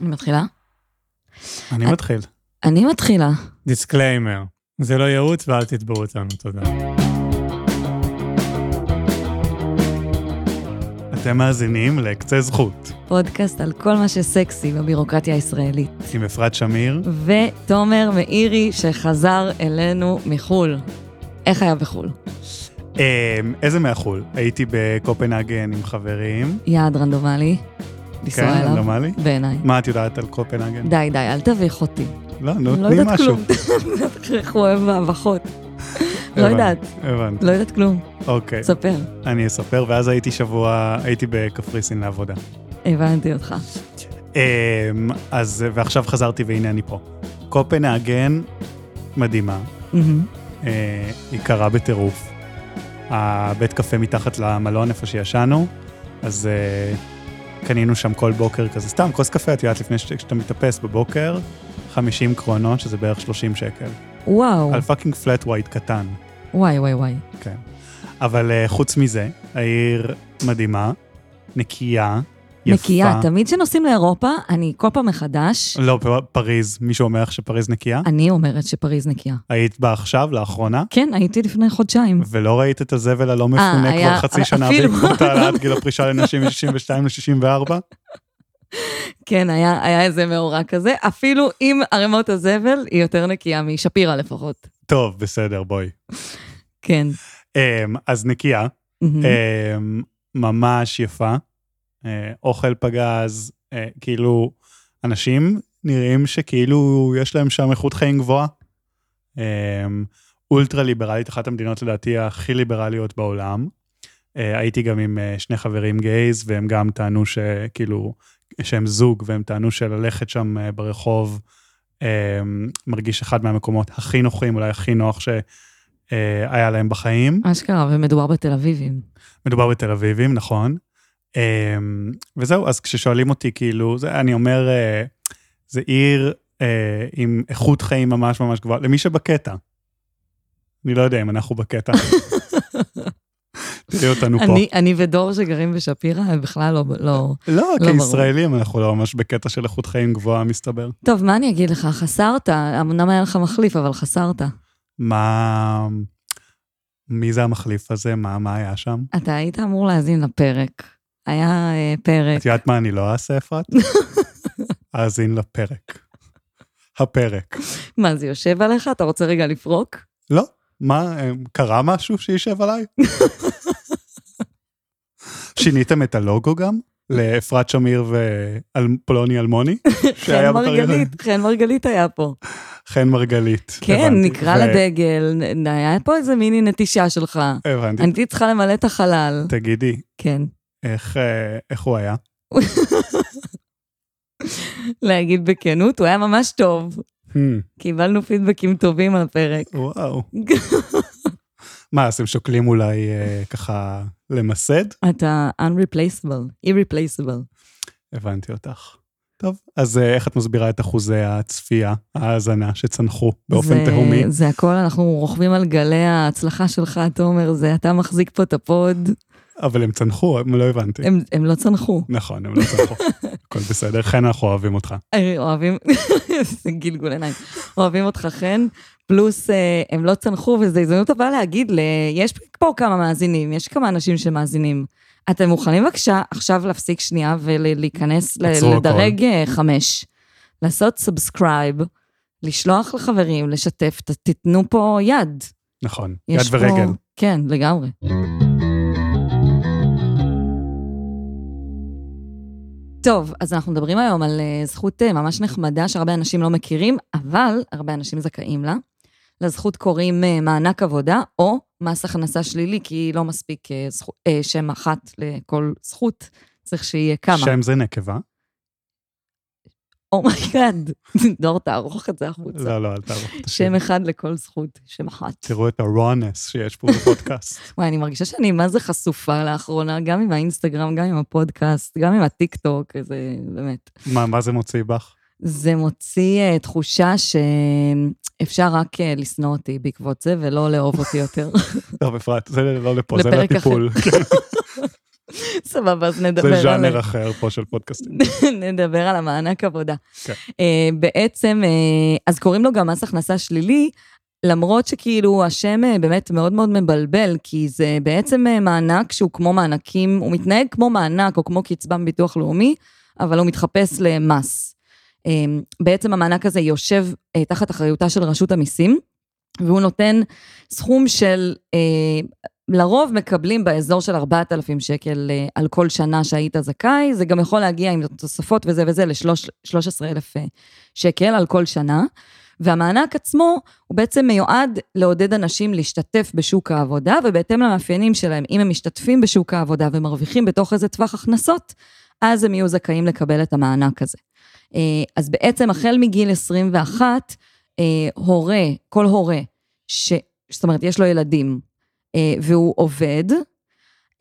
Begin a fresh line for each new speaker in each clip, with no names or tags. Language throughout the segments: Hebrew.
אני מתחילה?
אני מתחיל.
אני מתחילה.
disclaimer. זה לא ייעוץ ואל תתבעו אותנו, תודה. אתם מאזינים לקצה זכות,
פודקאסט על כל מה שסקסי בבירוקרטיה הישראלית.
עם אפרת שמיר.
ותומר מאירי שחזר אלינו מחו"ל. איך היה בחו"ל?
אמ, איזה מהחול? הייתי בקופנהגן עם חברים.
יעד רנדומלי. לנסוע
כן,
אליו.
רנדומלי.
בעיניי.
מה את יודעת על קופנהגן?
די, די, אל תביך אותי.
לא, נו,
לא
תני
יודעת
משהו.
כלום. איך הוא אוהב בהבכות. לא יודעת,
הבנתי,
לא יודעת כלום.
אוקיי.
ספר.
אני אספר, ואז הייתי שבוע, הייתי בקפריסין לעבודה.
הבנתי אותך.
אמ, אז, ועכשיו חזרתי והנה אני פה. קופנהגן מדהימה. אה, היא קרה בטירוף. הבית קפה מתחת למלון איפה שישנו, אז אה, קנינו שם כל בוקר כזה, סתם כוס קפה, את יודעת, לפני ש- שאתה מתאפס בבוקר, 50 קרונות, שזה בערך 30 שקל.
וואו,
על fucking flat white קטן,
וואי וואי וואי.
כן. אבל אה, חוץ מזה, העיר מדהימה, נקייה, יפה.
נקייה, תמיד כשנוסעים לאירופה, אני כל פעם מחדש,
לא, פריז, מישהו אומר לך שפריז נקייה?
אני אומרת שפריז נקייה.
היית בה עכשיו, לאחרונה?
כן, הייתי לפני חודשיים.
ולא ראית את הזבל הלא מפונה כבר
אה, היה-
חצי שנה
אפילו.
בעקבות העלאת גיל הפרישה לנשים מ-62 ל-64?
כן, היה, היה איזה מאורע כזה, אפילו עם ערימות הזבל, היא יותר נקייה משפירא לפחות.
טוב, בסדר, בואי.
כן.
אמ, אז נקייה. אמ, ממש יפה, אה, אוכל פגז, אה, כאילו, אנשים נראים שכאילו יש להם שם איכות חיים גבוהה. אמ, אולטרה ליברלית, אחת המדינות לדעתי הכי ליברליות בעולם. אה, הייתי גם עם אה, שני חברים גייז, והם גם טענו שכאילו, שהם זוג, והם טענו שללכת שם אה, ברחוב אה, מרגיש אחד מהמקומות הכי נוחים, אולי הכי נוח שהיה להם בחיים.
אשכרה, ומדובר בתל אביבים.
מדובר בתל אביבים, נכון. אמ, וזהו, אז כששואלים אותי, כאילו, זה, אני אומר, אה, זה עיר אה, עם איכות חיים ממש ממש גבוהה, למי שבקטע. אני לא יודע אם אנחנו בקטע. תראי אותנו פה.
אני, אני ודור שגרים בשפירא, הם בכלל לא... לא...
לא,
ברור.
כישראלים אנחנו לא ממש בקטע של איכות חיים גבוהה, מסתבר.
טוב, מה אני אגיד לך? חסרת, אמנם היה לך מחליף, אבל חסרת.
מה... מי זה המחליף הזה? מה, מה היה שם?
אתה היית אמור להאזין לפרק. היה אה, פרק.
את יודעת מה אני לא אעשה, אפרת? האזין לפרק. הפרק.
מה, זה יושב עליך? אתה רוצה רגע לפרוק?
לא. מה, אה, קרה משהו שישב עליי? שיניתם את הלוגו גם? לאפרת שמיר ופולוני אלמוני?
חן? מרגלית, חן מרגלית היה פה.
חן מרגלית.
כן. נקרא לדגל, היה פה איזה מיני נטישה שלך.
הבנתי.
אני צריכה למלא את החלל.
תגידי,
כן.
איך אה, איך הוא היה?
להגיד בכנות, הוא היה ממש טוב.
Hmm,
קיבלנו פידבקים טובים על הפרק.
וואו. מה, אז הם שוקלים אולי אה, ככה למסד?
אתה unreplaceable, irreplaceable.
הבנתי אותך. טוב, אז אה, איך את מסבירה את אחוזי הצפייה, ההאזנה, שצנחו באופן
זה-
תהומי?
זה הכל, אנחנו רוכבים על גלי ההצלחה שלך, תומר, זה אתה מחזיק פה את הפוד.
אבל הם צנחו, הם לא הבנתי.
הם, הם לא צנחו.
נכון, הם לא צנחו. הכל בסדר, חן, אנחנו אוהבים אותך.
אה, אוהבים, זה גלגול עיניים. אוהבים אותך חן, פלוס אה, הם לא צנחו, וזו הזדמנות טובה להגיד, ל... יש פה כמה מאזינים, יש כמה אנשים שמאזינים. אתם מוכנים בבקשה עכשיו להפסיק שנייה ולהיכנס, ל-
עצרו הכל.
לדרג אה, חמש, לעשות subscribe, לשלוח לחברים, לשתף, תיתנו פה יד.
נכון, יד ורגל.
פה... כן, לגמרי. טוב, אז אנחנו מדברים היום על אה, זכות אה, ממש נחמדה שהרבה אנשים לא מכירים, אבל הרבה אנשים זכאים לה. לזכות קוראים אה, מענק עבודה או מס הכנסה שלילי, כי לא מספיק זכו- שם אחת לכל זכות, צריך שיהיה כמה.
שם זה נקבה?
oh my god, דור, תערוך את זה החוצה.
לא, לא, אל תערוך את השם.
שם אחד לכל זכות, שם אחת.
תראו את ה-rawness שיש פה בפודקאסט.
וואי, אני מרגישה שאני מה זה חשופה לאחרונה, גם עם האינסטגרם, גם עם הפודקאסט, גם עם הטיקטוק, זה באמת.
מה, מה זה מוציא בך?
זה מוציא uh, תחושה שאפשר רק uh, לשנוא אותי בעקבות זה, ולא לאהוב אותי יותר.
טוב, אפרת, זה לא לפה, זה. לטיפול.
סבבה, אז
זה
נדבר על...
ז'אנר אחר פה של פודקאסטים.
נדבר על המענק עבודה.
כן.
אה, בעצם, אה, אז קוראים לו גם מס הכנסה שלילי, למרות שכאילו השם אה, באמת מאוד מאוד מבלבל, כי זה בעצם מענק שהוא כמו מענקים, הוא מתנהג כמו מענק או כמו קצבה מביטוח לאומי, אבל הוא מתחפש למס. בעצם המענק הזה יושב תחת אחריותה של רשות המיסים, והוא נותן סכום של, אה, לרוב מקבלים באזור של 4,000 שקל אה, על כל שנה שהיית זכאי, זה גם יכול להגיע עם תוספות וזה וזה ל-13,000 שקל על כל שנה. והמענק עצמו הוא בעצם מיועד לעודד אנשים להשתתף בשוק העבודה, ובהתאם למאפיינים שלהם, אם הם משתתפים בשוק העבודה ומרוויחים בתוך איזה טווח הכנסות, אז הם יהיו זכאים לקבל את המענק הזה. אה, אז בעצם החל מגיל 21, אה, הורה, כל הורה, ש, זאת אומרת, יש לו ילדים, אה, והוא עובד,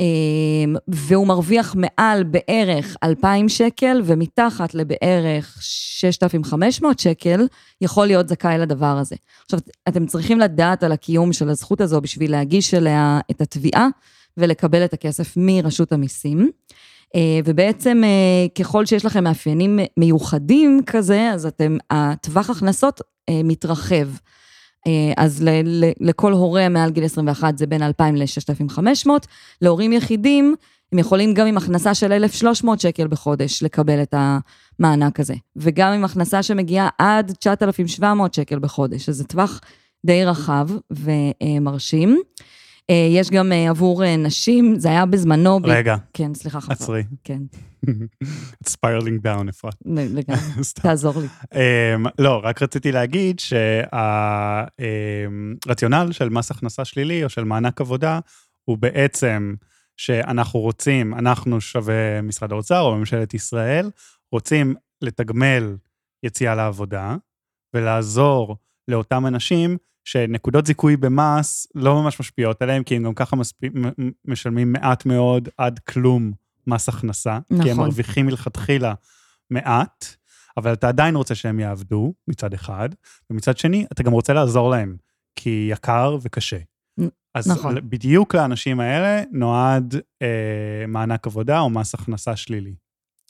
אה, והוא מרוויח מעל בערך 2,000 שקל, ומתחת לבערך 6,500 שקל, יכול להיות זכאי לדבר הזה. עכשיו, אתם צריכים לדעת על הקיום של הזכות הזו בשביל להגיש אליה את התביעה ולקבל את הכסף מרשות המיסים. אה, ובעצם אה, ככל שיש לכם מאפיינים מיוחדים כזה, אז אתם, הטווח הכנסות אה, מתרחב. אה, אז ל, ל, לכל הורה מעל גיל 21 זה בין 2,000 ל-6,500. להורים יחידים, הם יכולים גם עם הכנסה של 1,300 שקל בחודש לקבל את המענק הזה. וגם עם הכנסה שמגיעה עד 9,700 שקל בחודש, אז זה טווח די רחב ומרשים. אה, יש גם אה, עבור אה, נשים, זה היה בזמנו...
רגע,
כן, סליחה, חפר.
עצרי.
כן,
It's spiraling down, אפרת.
לגמרי. תעזור לי.
Um, לא, רק רציתי להגיד שהרציונל של מס הכנסה שלילי או של מענק עבודה הוא בעצם שאנחנו רוצים, אנחנו שווה משרד האוצר או ממשלת ישראל, רוצים לתגמל יציאה לעבודה ולעזור לאותם אנשים שנקודות זיכוי במס לא ממש משפיעות עליהם, כי הם גם ככה מספ... משלמים מעט מאוד עד כלום מס הכנסה, כי הם
נכון.
מרוויחים מלכתחילה מעט, אבל אתה עדיין רוצה שהם יעבדו, מצד אחד, ומצד שני, אתה גם רוצה לעזור להם, כי יקר וקשה. אז
נכון.
בדיוק לאנשים האלה נועד אה, מענק עבודה או מס הכנסה שלילי.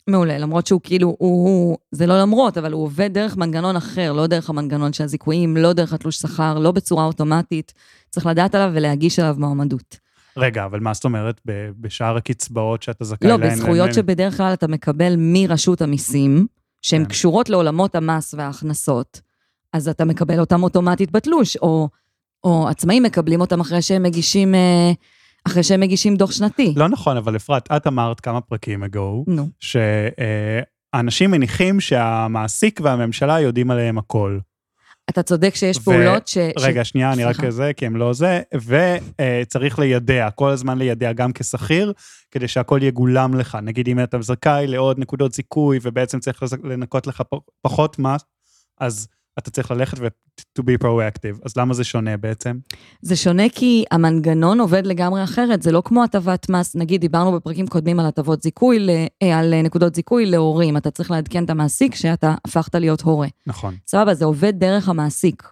מעולה, למרות שהוא כאילו, הוא, הוא, זה לא למרות, אבל הוא עובד דרך מנגנון אחר, לא דרך המנגנון של הזיכויים, לא דרך התלוש שכר, לא בצורה אוטומטית. צריך לדעת עליו ולהגיש עליו מועמדות.
רגע, אבל מה זאת אומרת בשאר הקצבאות שאתה זכאי
לא,
להן?
בזכויות
להן-
שבדרך כלל אתה מקבל מרשות המיסים, שהן
כן.
קשורות לעולמות המס וההכנסות, אז אתה מקבל אותם אוטומטית בתלוש, או, או עצמאים מקבלים אותם אחרי שהם מגישים, אה, אחרי שהם מגישים דוח שנתי.
לא נכון, אבל אפרת, את אמרת כמה פרקים ago,
נו,
שאנשים מניחים שהמעסיק והממשלה יודעים עליהם הכל.
אתה צודק שיש
ו-
פעולות ש...
רגע,
ש...
שנייה, אני רק. זה, כי הם לא זה, וצריך לידע, כל הזמן לידע גם כשכיר, כדי שהכל יגולם לך. נגיד, אם אתה זכאי לעוד נקודות זיכוי, ובעצם צריך לנקות לך פחות מס, אז אתה צריך ללכת ו- to be proactive. אז למה זה שונה בעצם?
זה שונה כי המנגנון עובד לגמרי אחרת, זה לא כמו הטבת מס, נגיד דיברנו בפרקים קודמים על הטבות זיכוי, ל- אה, על נקודות זיכוי להורים, אתה צריך לעדכן את המעסיק שאתה הפכת להיות הורה.
נכון.
סבבה, זה עובד דרך המעסיק.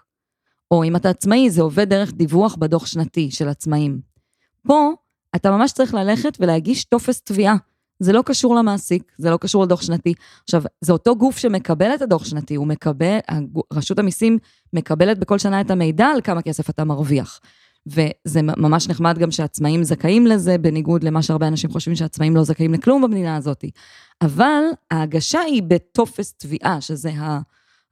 או אם אתה עצמאי, זה עובד דרך דיווח בדוח שנתי של עצמאים. פה, אתה ממש צריך ללכת ולהגיש טופס תביעה. זה לא קשור למעסיק, זה לא קשור לדוח שנתי. עכשיו, זה אותו גוף שמקבל את הדוח שנתי, הוא מקבל, רשות המיסים מקבלת בכל שנה את המידע על כמה כסף אתה מרוויח. וזה ממש נחמד גם שעצמאים זכאים לזה, בניגוד למה שהרבה אנשים חושבים שעצמאים לא זכאים לכלום במדינה הזאת. אבל ההגשה היא בטופס תביעה, שזה ה...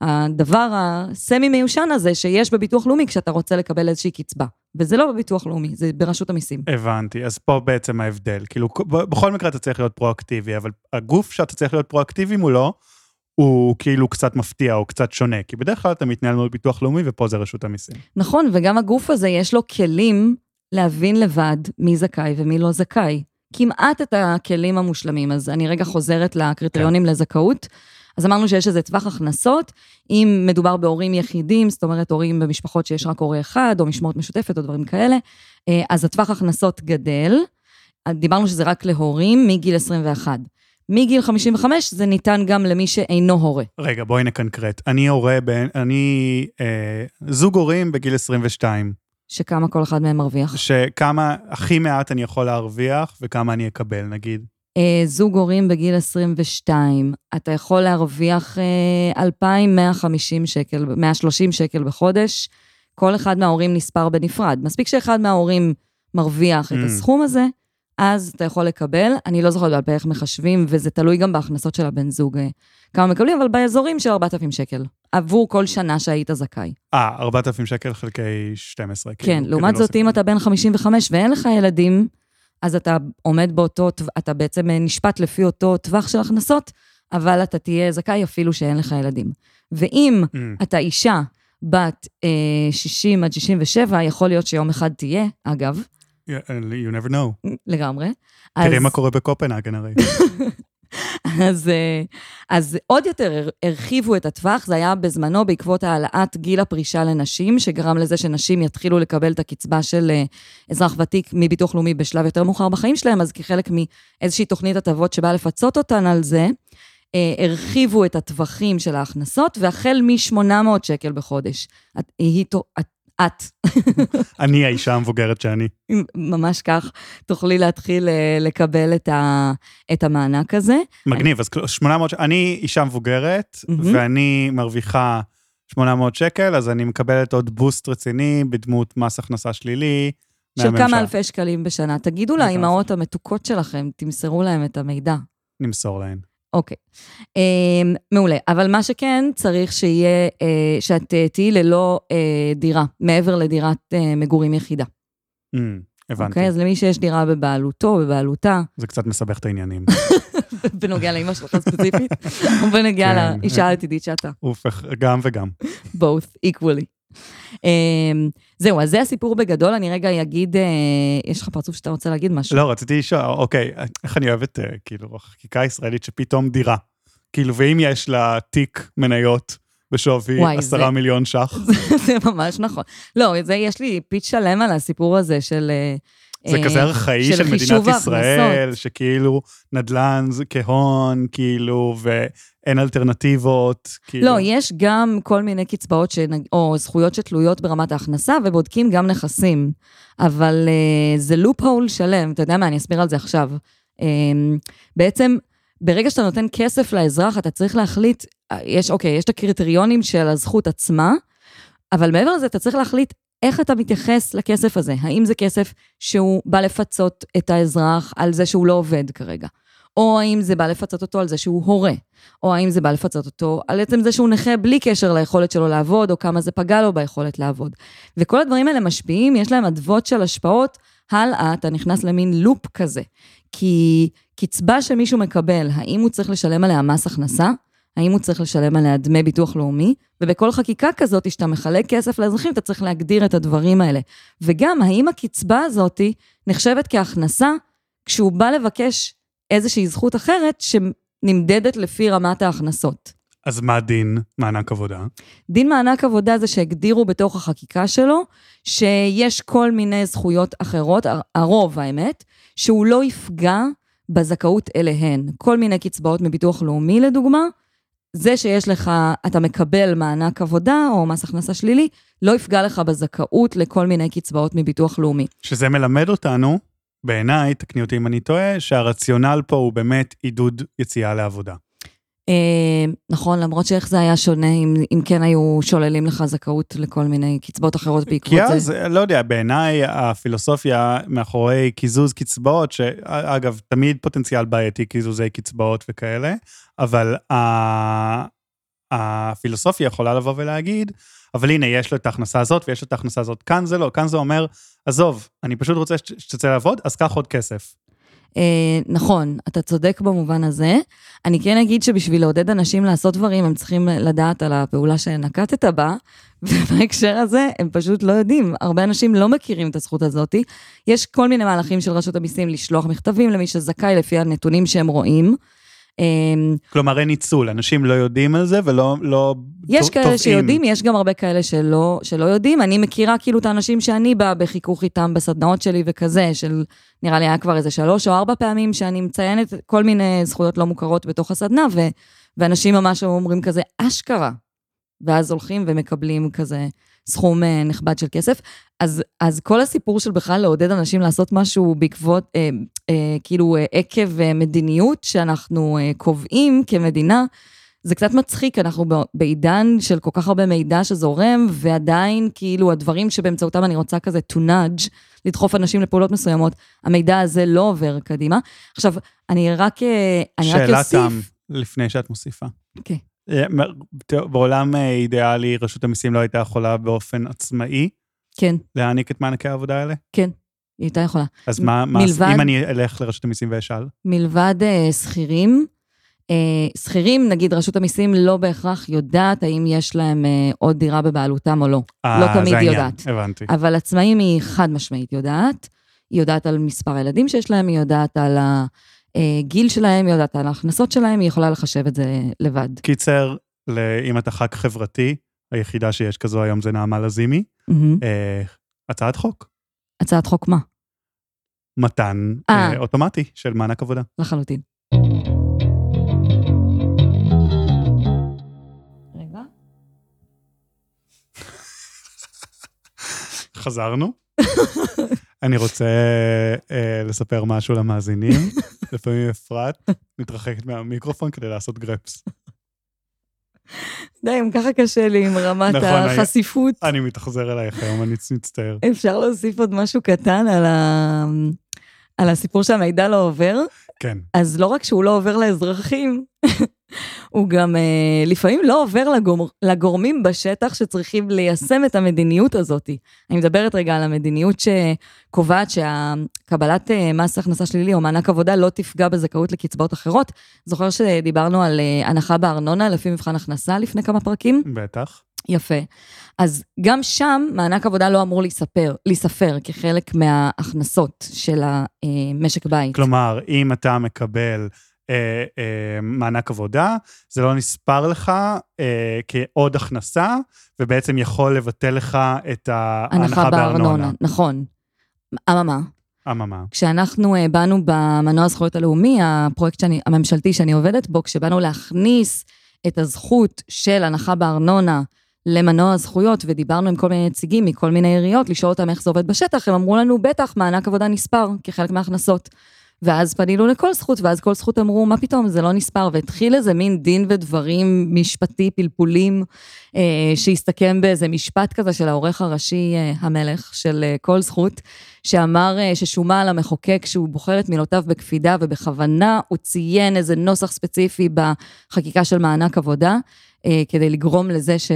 הדבר הסמי מיושן הזה שיש בביטוח לאומי כשאתה רוצה לקבל איזושהי קצבה. וזה לא בביטוח לאומי, זה ברשות המיסים.
הבנתי, אז פה בעצם ההבדל. כאילו, בכל מקרה אתה צריך להיות פרואקטיבי, אבל הגוף שאתה צריך להיות פרואקטיבי מולו, הוא כאילו קצת מפתיע או קצת שונה, כי בדרך כלל אתה מתנהל מול ביטוח לאומי ופה זה רשות המיסים.
נכון, וגם הגוף הזה יש לו כלים להבין לבד מי זכאי ומי לא זכאי. כמעט את הכלים המושלמים. אז אני רגע חוזרת לקריטריונים כן. לזכאות. אז אמרנו שיש איזה טווח הכנסות, אם מדובר בהורים יחידים, זאת אומרת הורים במשפחות שיש רק הורה אחד, או משמורת משותפת, או דברים כאלה, אה, אז הטווח הכנסות גדל. דיברנו שזה רק להורים מגיל 21. מגיל 55 זה ניתן גם למי שאינו הורה.
רגע, בואי נקנקרט. אני הורה, ב... אני אה, זוג הורים בגיל 22.
שכמה כל אחד מהם מרוויח.
שכמה, הכי מעט אני יכול להרוויח וכמה אני אקבל, נגיד.
אה, זוג הורים בגיל 22, אתה יכול להרוויח אה, 2,150 שקל, 130 שקל בחודש. כל אחד מההורים נספר בנפרד. מספיק שאחד מההורים מרוויח את
Mm.
הסכום הזה, אז אתה יכול לקבל. אני לא זוכרת בעל פה איך מחשבים, וזה תלוי גם בהכנסות של הבן זוג, אה, כמה מקבלים, אבל באזורים של 4,000 שקל, עבור כל שנה שהיית זכאי.
אה, 4,000 שקל חלקי 12.
כן,
כאילו,
לעומת
כדי
זאת,
להוסיף.
אם אתה בן 55 ואין לך ילדים, אז אתה עומד באותו, אתה בעצם אה, נשפט לפי אותו טווח של הכנסות, אבל אתה תהיה זכאי אפילו שאין לך ילדים. ואם
Mm,
אתה אישה בת אה, 60 עד 67, יכול להיות שיום אחד תהיה, אגב,
yeah, you never know.
לגמרי.
תראי
אז-
מה קורה בקופנהגן הרי.
אז, אה, אז עוד יותר הר- הרחיבו את הטווח, זה היה בזמנו בעקבות העלאת גיל הפרישה לנשים, שגרם לזה שנשים יתחילו לקבל את הקצבה של אה, אזרח ותיק מביטוח לאומי בשלב יותר מאוחר בחיים שלהם, אז כחלק מאיזושהי תוכנית הטבות שבאה לפצות אותן על זה, אה, הרחיבו את הטווחים של ההכנסות, והחל מ-800 שקל בחודש. היא, את,
אני האישה המבוגרת שאני.
ממש כך, תוכלי להתחיל אה, לקבל את, ה, את המענק הזה.
מגניב, אז כל- 800, ש- אני אישה מבוגרת. ואני מרוויחה 800 שקל, אז אני מקבלת עוד בוסט רציני בדמות מס הכנסה שלילי.
של. כמה אלפי שקלים בשנה. תגידו לאימהות המתוקות שלכם, תמסרו להם את המידע.
נמסור להן.
אוקיי. אה, מעולה. אבל מה שכן, צריך שיהיה, אה, שאת אה, תהיי ללא אה, דירה, מעבר לדירת מגורים יחידה.
Mm, הבנתי.
אוקיי? אז למי שיש דירה בבעלותו, בבעלותה,
זה קצת מסבך את העניינים.
בנוגע לאימא שלך ספציפית, או בנוגע
כן.
לאישה העתידית שאתה.
אוף, גם וגם.
both equally. Um, זהו, אז זה הסיפור בגדול, אני רגע אגיד, uh, יש לך פרצוף שאתה רוצה להגיד משהו?
לא, רציתי לשאול, אוקיי, איך אני אוהבת, אה, כאילו, החקיקה הישראלית שפתאום דירה. כאילו, ואם יש לה תיק מניות בשווי
וואי,
עשרה
זה-
מיליון ש"ח,
זה ממש נכון. לא, זה, יש לי פיץ' שלם על הסיפור הזה של... אה,
זה
אה,
כזה ארכאי של מדינת
חישוב
ישראל,
ההכנסות.
שכאילו נדל"ן זה כהון, כאילו, ואין אלטרנטיבות, כאילו.
לא, יש גם כל מיני קצבאות שנג... או זכויות שתלויות ברמת ההכנסה, ובודקים גם נכסים. אבל uh, זה לופ הול שלם, אתה יודע מה, אני אסביר על זה עכשיו. Um, בעצם, ברגע שאתה נותן כסף לאזרח, אתה צריך להחליט, אה, יש, אוקיי, יש את הקריטריונים של הזכות עצמה, אבל מעבר לזה, אתה צריך להחליט איך אתה מתייחס לכסף הזה. האם זה כסף שהוא בא לפצות את האזרח על זה שהוא לא עובד כרגע? או האם זה בא לפצות אותו על זה שהוא הורה? או האם זה בא לפצות אותו על עצם זה שהוא נכה בלי קשר ליכולת שלו לעבוד, או כמה זה פגע לו ביכולת לעבוד. וכל הדברים האלה משפיעים, יש להם אדוות של השפעות, הלאה אתה נכנס למין לופ כזה. כי קצבה שמישהו מקבל, האם הוא צריך לשלם עליה מס הכנסה? האם הוא צריך לשלם עליה דמי ביטוח לאומי? ובכל חקיקה כזאת, שאתה מחלק כסף לאזרחים, אתה צריך להגדיר את הדברים האלה. וגם, האם הקצבה הזאת נחשבת כהכנסה כשהוא בא לבקש איזושהי זכות אחרת שנמדדת לפי רמת ההכנסות.
אז מה דין מענק עבודה?
דין מענק עבודה זה שהגדירו בתוך החקיקה שלו, שיש כל מיני זכויות אחרות, הר- הרוב האמת, שהוא לא יפגע בזכאות אליהן. כל מיני קצבאות מביטוח לאומי לדוגמה, זה שיש לך, אתה מקבל מענק עבודה או מס הכנסה שלילי, לא יפגע לך בזכאות לכל מיני קצבאות מביטוח לאומי.
שזה מלמד אותנו, בעיניי, תקני אותי אם אני טועה, שהרציונל פה הוא באמת עידוד יציאה לעבודה.
אה, נכון, למרות שאיך זה היה שונה אם, אם כן היו שוללים לך זכאות לכל מיני קצבאות אחרות בעקבות
כי
זה.
אז, לא יודע, בעיניי הפילוסופיה מאחורי קיזוז קצבאות, שאגב, תמיד פוטנציאל בעייתי קיזוזי קצבאות וכאלה, אבל ה- הפילוסופיה יכולה לבוא ולהגיד, אבל הנה, יש לו את ההכנסה הזאת ויש לו את ההכנסה הזאת. כאן זה לא, כאן זה אומר, עזוב, אני פשוט רוצה שת- שתצא לעבוד, אז קח עוד כסף.
אה, נכון, אתה צודק במובן הזה. אני כן אגיד שבשביל לעודד אנשים לעשות דברים, הם צריכים לדעת על הפעולה שנקטת בה, ובהקשר הזה, הם פשוט לא יודעים. הרבה אנשים לא מכירים את הזכות הזאת. יש כל מיני מהלכים של רשות המיסים לשלוח מכתבים למי שזכאי לפי הנתונים שהם רואים. אה,
כלומר, אין ניצול, אנשים לא יודעים על זה ולא לא
יש
ת-
כאלה
תובעים.
שיודעים, יש גם הרבה כאלה שלא, שלא יודעים. אני מכירה כאילו את האנשים שאני באה בחיכוך איתם בסדנאות שלי וכזה, של נראה לי היה כבר איזה שלוש או ארבע פעמים שאני מציינת כל מיני זכויות לא מוכרות בתוך הסדנה, ו, ואנשים ממש אומרים כזה, אשכרה. ואז הולכים ומקבלים כזה סכום אה, נכבד של כסף. אז, אז כל הסיפור של בכלל לעודד אנשים לעשות משהו בעקבות, אה, אה, כאילו אה, עקב אה, מדיניות שאנחנו אה, קובעים כמדינה, זה קצת מצחיק, אנחנו בעידן של כל כך הרבה מידע שזורם, ועדיין כאילו הדברים שבאמצעותם אני רוצה כזה to nudge, לדחוף אנשים לפעולות מסוימות, המידע הזה לא עובר קדימה. עכשיו, אני רק, אה, אני רק
שאלת
אוסיף...
תם, לפני שאת מוסיפה.
אוקיי.
אה, מ- בעולם אה, אידיאלי, רשות המיסים לא הייתה יכולה באופן עצמאי
כן,
להעניק את מענקי העבודה האלה?
כן, היא הייתה יכולה.
אז מה, מה
מלבד-
אם אני אלך לרשות המיסים ואשאל?
מלבד אה, שכירים, אה, שכירים, נגיד רשות המיסים לא בהכרח יודעת האם יש להם אה, עוד דירה בבעלותם או לא.
אה,
לא תמיד
העניין,
יודעת.
הבנתי.
אבל עצמאים היא חד משמעית יודעת. היא יודעת על מספר הילדים שיש להם, היא יודעת על הגיל שלהם, היא יודעת על ההכנסות שלהם, היא יכולה לחשב את זה לבד.
קיצר, אם אתה ח"כ חברתי, היחידה שיש כזו היום זה נעמה לזימי. אה, הצעת חוק,
הצעת חוק מה?
מתן
אה.
אה, אוטומטי של מענק עבודה.
לחלוטין. רגע.
חזרנו. אני רוצה אה, לספר משהו למאזינים. לפעמים אפרת מתרחקת מהמיקרופון כדי לעשות גרפס.
די, גם ככה קשה לי עם רמת
נכון,
החשיפות.
אני מתאכזר אלייך היום, אני מצטער.
אפשר להוסיף עוד משהו קטן על, ה... על הסיפור שהמידע לא עובר?
כן.
אז לא רק שהוא לא עובר לאזרחים, הוא גם אה, לפעמים לא עובר לגור, לגורמים בשטח שצריכים ליישם את המדיניות הזאת. אני מדברת רגע על המדיניות שקובעת שהקבלת אה, מס הכנסה שלילי או מענק עבודה לא תפגע בזכאות לקצבאות אחרות. זוכר שדיברנו על אה, הנחה בארנונה לפי מבחן הכנסה לפני כמה פרקים?
בטח.
יפה. אז גם שם מענק עבודה לא אמור להיספר, להיספר כחלק מההכנסות של המשק בית.
כלומר, אם אתה מקבל אה, אה, מענק עבודה, זה לא נספר לך אה, כעוד הכנסה, ובעצם יכול לבטל לך את ההנחה בארנונה.
נכון. אממה,
אממה.
כשאנחנו אה, באנו במנוע הזכויות הלאומי, הפרויקט שאני, הממשלתי שאני עובדת בו, כשבאנו להכניס את הזכות של הנחה בארנונה למנוע הזכויות, ודיברנו עם כל מיני נציגים מכל מיני עיריות, לשאול אותם איך זה עובד בשטח, הם אמרו לנו, בטח, מענק עבודה נספר כחלק מההכנסות. ואז פנינו לכל זכות, ואז כל זכות אמרו, מה פתאום, זה לא נספר, והתחיל איזה מין דין ודברים משפטי, פלפולים, אה, שהסתכם באיזה משפט כזה של העורך הראשי, אה, המלך, של אה, כל זכות, שאמר אה, ששומה על המחוקק שהוא בוחר את מילותיו בקפידה, ובכוונה הוא ציין איזה נוסח ספציפי בחקיקה של מענק עבודה, כדי לגרום לזה ש,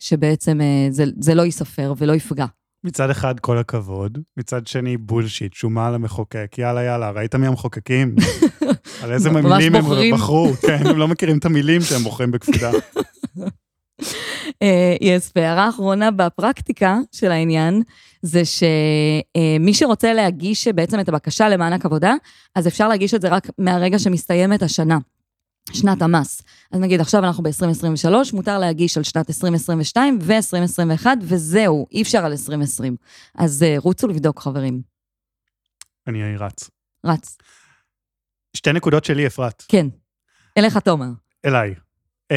שבעצם אה, זה, זה לא ייספר ולא יפגע.
מצד אחד, כל הכבוד, מצד שני, בולשיט, שומה על המחוקק, יאללה, יאללה, ראית מי המחוקקים? על איזה מילים הם. בחרו, כן, הם לא מכירים את המילים שהם בוחרים בקפידה.
אה, יס, והערה אחרונה בפרקטיקה של העניין, זה שמי שרוצה להגיש בעצם את הבקשה למענק עבודה, אז אפשר להגיש את זה רק מהרגע שמסתיימת השנה. שנת המס. אז נגיד עכשיו אנחנו ב-2023, מותר להגיש על שנת 2022 ו-2021, וזהו, אי אפשר על 2020. אז אה, רוצו לבדוק, חברים.
אני רץ.
רץ.
שתי נקודות שלי, אפרת,
כן. אליך, תומר.
אליי. Um,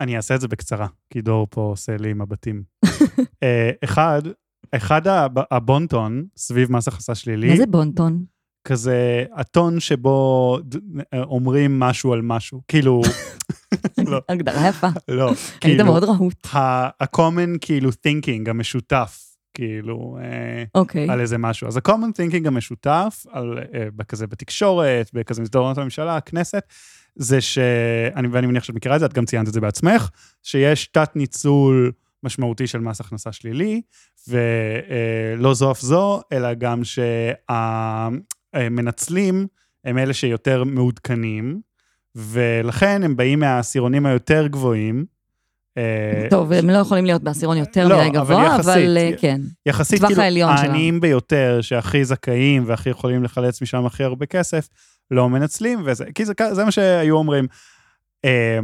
אני אעשה את זה בקצרה, כי דור פה עושה לי מבטים. uh, אחד, אחד הב- הבונטון סביב מס הכנסה שלילי,
מה זה בונטון?
כזה הטון שבו אומרים משהו על משהו. כאילו, לא,
הגדרה יפה.
לא,
היית
כאילו,
מאוד רהוט.
ה-common כאילו thinking המשותף, כאילו, אה,
אוקיי.
על איזה משהו. אז ה-common thinking המשותף, על, אה, כזה בתקשורת, בכזה מסדרונות הממשלה, הכנסת, זה ש... אני, ואני מניח שאת מכירה את זה, את גם ציינת את זה בעצמך, שיש תת-ניצול משמעותי של מס הכנסה שלילי, ולא זו אף זו, אלא גם שהמנצלים הם אלה שיותר מעודכנים, ולכן הם באים מהעשירונים היותר גבוהים. אה,
טוב, הם לא יכולים להיות בעשירון יותר
לא,
מדי
אבל
גבוה,
יחסית.
אבל אה, כן.
יחסית, כאילו,
העליון שלנו.
העניים ביותר, שהכי זכאים והכי יכולים לחלץ משם הכי הרבה כסף, לא מנצלים, וזה, כי זה, זה מה שהיו אומרים. אה,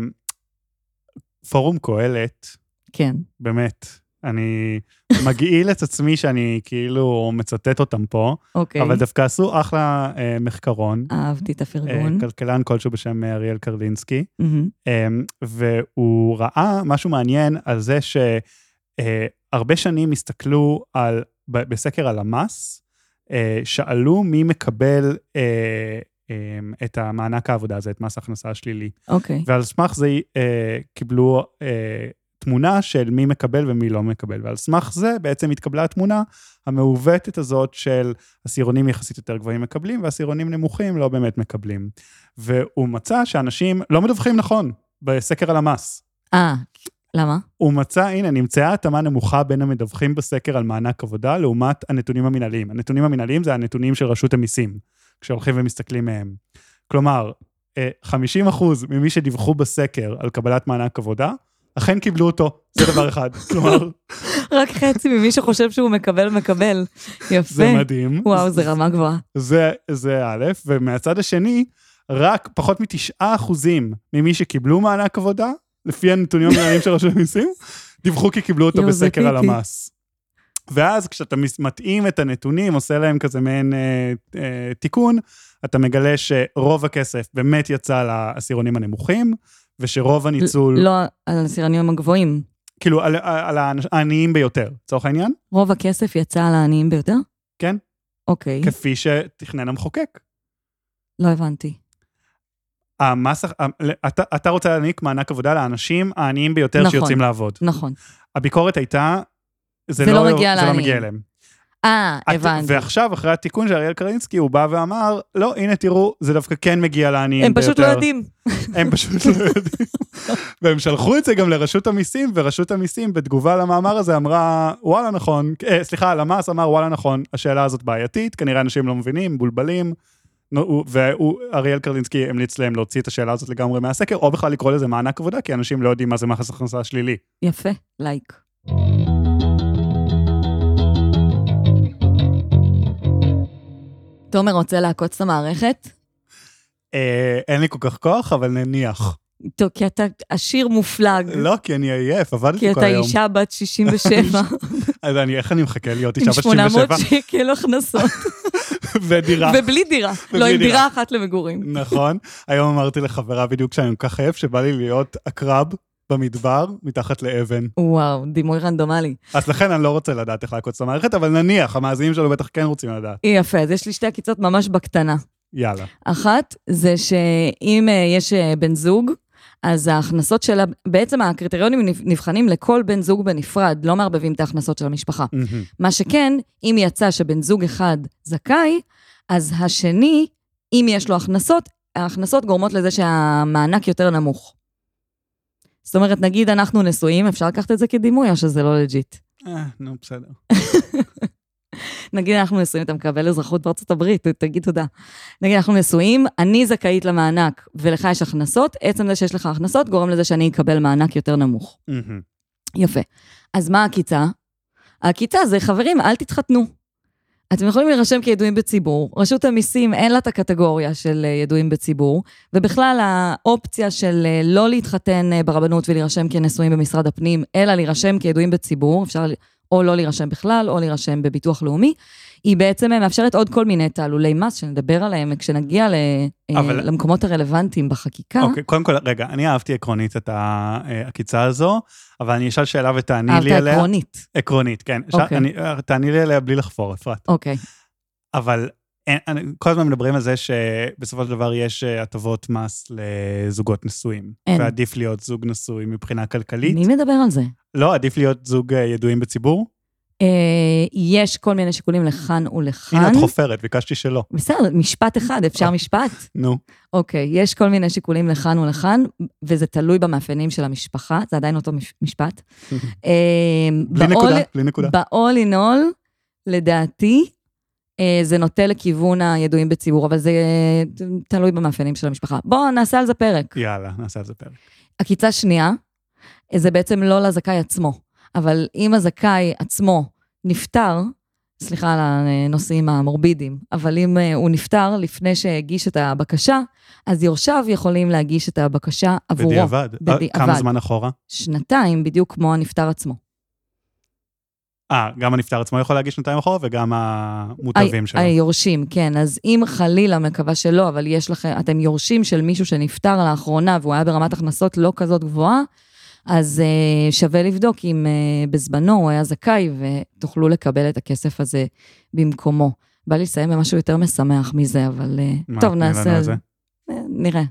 פורום קהלת,
כן.
באמת, אני מגעיל את עצמי שאני כאילו מצטט אותם פה,
אוקיי.
אבל דווקא עשו אחלה אה, מחקרון.
אהבתי את
אה,
הפרגון.
כלכלן כלשהו בשם אה, אריאל קרלינסקי,
מהמם.
אמ, והוא ראה משהו מעניין על זה שהרבה שנים הסתכלו על, ב- בסקר הלמ"ס, אה, שאלו מי מקבל אה, אמ, את המענק העבודה הזה, את מס ההכנסה השלילי.
אוקיי.
ועל סמך זה אה, קיבלו אה, תמונה של מי מקבל ומי לא מקבל, ועל סמך זה בעצם התקבלה התמונה המעוותת הזאת של עשירונים יחסית יותר גבוהים מקבלים, ועשירונים נמוכים לא באמת מקבלים. והוא מצא שאנשים לא מדווחים נכון בסקר הלמ"ס.
אה, למה?
הוא מצא, הנה, נמצאה התאמה נמוכה בין המדווחים בסקר על מענק עבודה לעומת הנתונים המנהליים. הנתונים המנהליים זה הנתונים של רשות המיסים, כשהולכים ומסתכלים מהם. כלומר, אה, 50% ממי שדיווחו בסקר על קבלת מענק עבודה, אכן קיבלו אותו, זה דבר אחד. כלומר,
רק חצי ממי שחושב שהוא מקבל, מקבל. יפה.
זה מדהים.
וואו, זה רמה גבוהה.
זה, זה א', ומהצד השני, רק פחות מתשעה אחוזים ממי שקיבלו מענק עבודה, לפי הנתונים המנהליים של רשות המיסים, דיווחו כי קיבלו אותו בסקר
פיפי.
הלמ"ס. ואז כשאתה מתאים את הנתונים, עושה להם כזה מעין אה, אה, תיקון, אתה מגלה שרוב הכסף באמת יצא לעשירונים הנמוכים, ושרוב הניצול,
לא על הסירנים הגבוהים.
כאילו, על, על האנ- העניים ביותר, לצורך העניין,
רוב הכסף יצא על העניים ביותר?
כן,
אוקיי,
כפי שתכנן המחוקק.
לא הבנתי.
המס, אתה, אתה רוצה להעניק מענק עבודה לאנשים העניים ביותר
נכון.
שיוצאים לעבוד.
נכון.
הביקורת הייתה, זה,
זה
לא,
לא מגיע
זה לא
לעניים.
מגיע אליהם.
אה, הבנתי.
ועכשיו, אחרי התיקון של אריאל קרלינסקי, הוא בא ואמר, לא, הנה תראו, זה דווקא כן מגיע לעניים
הם
ביותר.
פשוט לא יודעים.
הם פשוט לא יודעים. והם שלחו את זה גם לרשות המיסים, ורשות המיסים בתגובה למאמר הזה אמרה, וואלה נכון, אה, סליחה, הלמ"ס אמר, וואלה נכון, השאלה הזאת בעייתית, כנראה אנשים לא מבינים, מבולבלים. ואריאל קרלינסקי המליץ להם להוציא את השאלה הזאת לגמרי מהסקר, או בכלל לקרוא לזה מענק עבודה, כי אנשים לא יודעים מה זה מס הכנסה שלילי.
יפה, לייק. תומר רוצה לעקוץ את המערכת?
אה, אין לי כל כך כוח, אבל נניח.
טוב, כי אתה עשיר מופלג.
לא, כי אני עייף,
כי
עבדתי כל
אתה
היום.
אישה בת 67,
אז אני, איך אני מחכה להיות אישה
עם
בת
800
67
שקל הכנסות,
ודירה.
ובלי דירה. לא, עם.
דירה
אחת למגורים.
נכון. היום אמרתי לחברה בדיוק שאני כל כך עייף, שבא לי להיות עקרב במדבר, מתחת לאבן.
וואו, דימוי רנדומלי.
אז לכן אני לא רוצה לדעת איך לעקוץ את המערכת, אבל נניח, המאזינים שלנו בטח כן רוצים לדעת.
יפה, אז יש לי שתי עקיצות ממש בקטנה.
יאללה.
אחת, זה שאם אה, יש אה, בן זוג, אז ההכנסות שלה, בעצם הקריטריונים נב- נבחנים לכל בן זוג בנפרד, לא מערבבים את ההכנסות של המשפחה.
מהמם.
מה שכן, אם יצא שבן זוג אחד זכאי, אז השני, אם יש לו הכנסות, ההכנסות גורמות לזה שהמענק יותר נמוך. זאת אומרת, נגיד אנחנו נשואים, אפשר לקחת את זה כדימוי או שזה לא לג'יט?
אה, נו, בסדר.
נגיד אנחנו נשואים, אתה מקבל אזרחות בארצות הברית, תגיד תודה. נגיד אנחנו נשואים, אני זכאית למענק ולך יש הכנסות, עצם זה שיש לך הכנסות גורם לזה שאני אקבל מענק יותר נמוך. יפה. אז מה העקיצה? העקיצה זה, חברים, אל תתחתנו. אתם יכולים להירשם כידועים בציבור. רשות המיסים אין לה את הקטגוריה של אה, ידועים בציבור, ובכלל האופציה של אה, לא להתחתן אה, ברבנות ולהירשם כנשואים במשרד הפנים, אלא להירשם כידועים בציבור, אפשר או לא להירשם בכלל, או להירשם בביטוח לאומי, היא בעצם אה, מאפשרת עוד כל מיני תעלולי מס, שנדבר עליהם כשנגיע ל- אה,
אבל-
למקומות הרלוונטיים בחקיקה.
אוקיי, קודם כל, רגע, אני אהבתי עקרונית את העקיצה הזו, אבל אני אשאל שאלה ותעני
אהבת
לי עליה.
עקרונית.
עקרונית, כן. ש-
אוקיי.
אני- תעני לי עליה בלי לחפור, אפרת.
אוקיי.
אבל אין, אני, כל הזמן מדברים על זה שבסופו של דבר יש אה, הטבות מס לזוגות נשואים.
אין.
ועדיף להיות זוג נשוי מבחינה כלכלית.
מי מדבר על זה?
לא, עדיף להיות זוג אה, ידועים בציבור.
אה, יש כל מיני שיקולים לכאן ולכאן.
הנה, את חופרת, ביקשתי שלא.
בסדר, משפט אחד, אפשר משפט?
נו.
אוקיי, יש כל מיני שיקולים לכאן ולכאן, וזה תלוי במאפיינים של המשפחה, זה עדיין אותו מש- משפט. אה,
בלי נקודה, בלי נקודה.
all, לדעתי, אה, זה נוטה לכיוון הידועים בציבור, אבל זה אה, תלוי במאפיינים של המשפחה. בואו נעשה על זה פרק.
יאללה, נעשה על זה פרק.
עקיצה שנייה, זה בעצם לא לזכאי עצמו, אבל אם הזכאי עצמו נפטר, סליחה על הנושאים המורבידיים, אבל אם אה, הוא נפטר לפני שהגיש את הבקשה, אז יורשיו יכולים להגיש את הבקשה עבורו.
בדיעבד. אה,
בדיעבד.
כמה זמן אחורה?
שנתיים, בדיוק כמו הנפטר עצמו.
אה, גם הנפטר עצמו יכול להגיש שנתיים אחורה, וגם המוטבים שלו.
היורשים, כן. אז אם חלילה, מקווה שלא, אבל יש לכם, אתם יורשים של מישהו שנפטר לאחרונה והוא היה ברמת הכנסות לא כזאת גבוהה, אז uh, שווה לבדוק אם uh, בזמנו הוא היה זכאי ותוכלו לקבל את הכסף הזה במקומו. בא לי לסיים במשהו יותר משמח מזה, אבל uh,
מה,
טוב, נעשה
על זה.
נראה.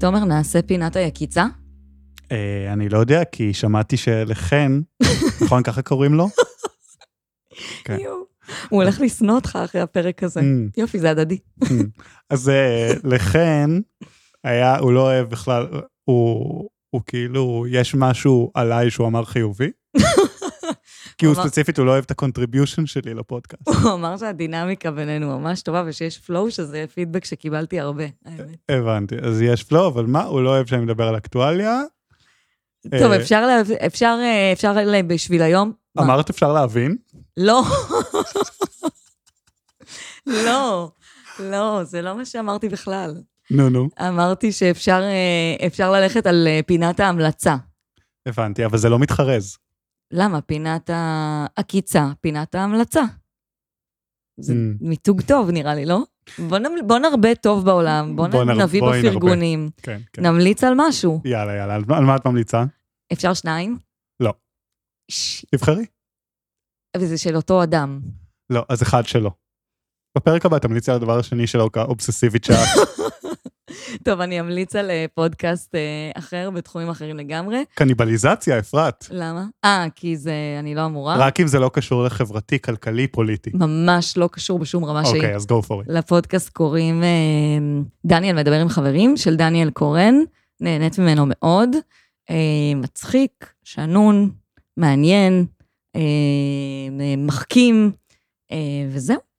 תומר, נעשה פינת היקיצה?
אני לא יודע, כי שמעתי שלחן, נכון, ככה קוראים לו? כן.
הוא הולך לשנוא אותך אחרי הפרק הזה.
Mm.
יופי, זה הדדי.
אז אה, לחן, היה, הוא לא אוהב בכלל, הוא, הוא כאילו, יש משהו עליי שהוא אמר חיובי. כי הוא ספציפית, הוא לא אוהב את ה contribution שלי לפודקאסט.
הוא אמר שהדינמיקה בינינו ממש טובה ושיש flow, שזה פידבק שקיבלתי הרבה, האמת.
הבנתי, אז יש flow, אבל מה, הוא לא אוהב שאני מדבר על אקטואליה.
טוב,
אה,
אפשר, אפשר, אה, אפשר בשביל היום?
אמרת אפשר להבין?
לא. לא, לא, זה לא מה שאמרתי בכלל.
נו, נו,
אמרתי שאפשר אה, ללכת על אה, פינת ההמלצה.
הבנתי, אבל זה לא מתחרז.
למה? פינת העקיצה, פינת ההמלצה. זה
Mm.
מיתוג טוב, נראה לי, לא? בוא, נרבה טוב בעולם, בוא,
בוא
נ...
נר-
נביא. בפרגונים,
כן, כן.
נמליץ על משהו.
יאללה, יאללה, על על מה את ממליצה?
אפשר שניים?
לא.
ש...
תבחרי.
וזה של אותו אדם.
לא, אז אחד שלא. בפרק הבא תמליצי על הדבר השני שלו כאובססיבית שאת.
טוב, אני אמליץ על אה, פודקאסט אה, אחר בתחומים אחרים לגמרי.
קניבליזציה, אפרת.
למה? אה, כי זה, אני לא אמורה.
רק אם זה לא קשור לחברתי, כלכלי, פוליטי.
ממש לא קשור בשום רמה שהיא.
אוקיי, אז go for it.
לפודקאסט קוראים אה, דניאל מדבר עם חברים, של דניאל קורן, נהנית ממנו מאוד. מצחיק, שנון, מעניין, מחכים, וזהו.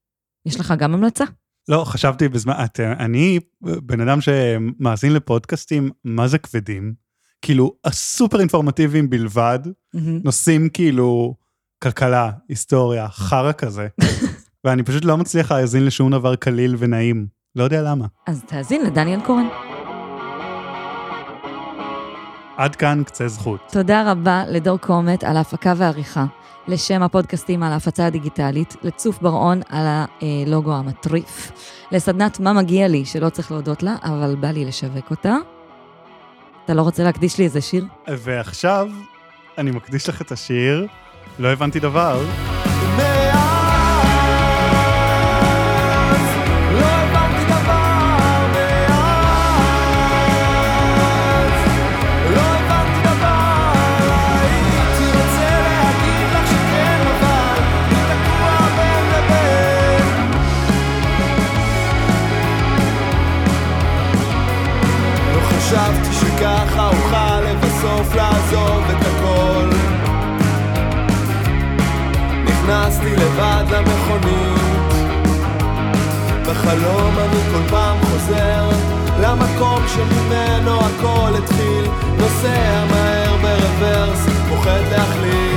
יש לך גם המלצה?
לא, חשבתי בזמן, את, אני בן אדם שמאזין לפודקאסטים, מה זה כבדים? כאילו, הסופר אינפורמטיביים בלבד, נושאים כאילו כלכלה, היסטוריה, חרא כזה, ואני פשוט לא מצליח להאזין לשום דבר קליל ונעים. לא יודע למה.
אז תאזין לדניאל קורן.
עד כאן קצה זכות.
תודה רבה לדור קומט על ההפקה והעריכה, לשם הפודקאסטים על ההפצה הדיגיטלית, לצוף בר-און על הלוגו המטריף, לסדנת מה מגיע לי, שלא צריך להודות לה, אבל בא לי לשווק אותה. אתה לא רוצה להקדיש לי איזה שיר?
ועכשיו, אני מקדיש לך את השיר, לא הבנתי דבר.
נכנסתי לבד למכונית. בחלום אני כל פעם חוזר למקום שממנו הכל התחיל. נוסע מהר ברוורס, פוחד להחליט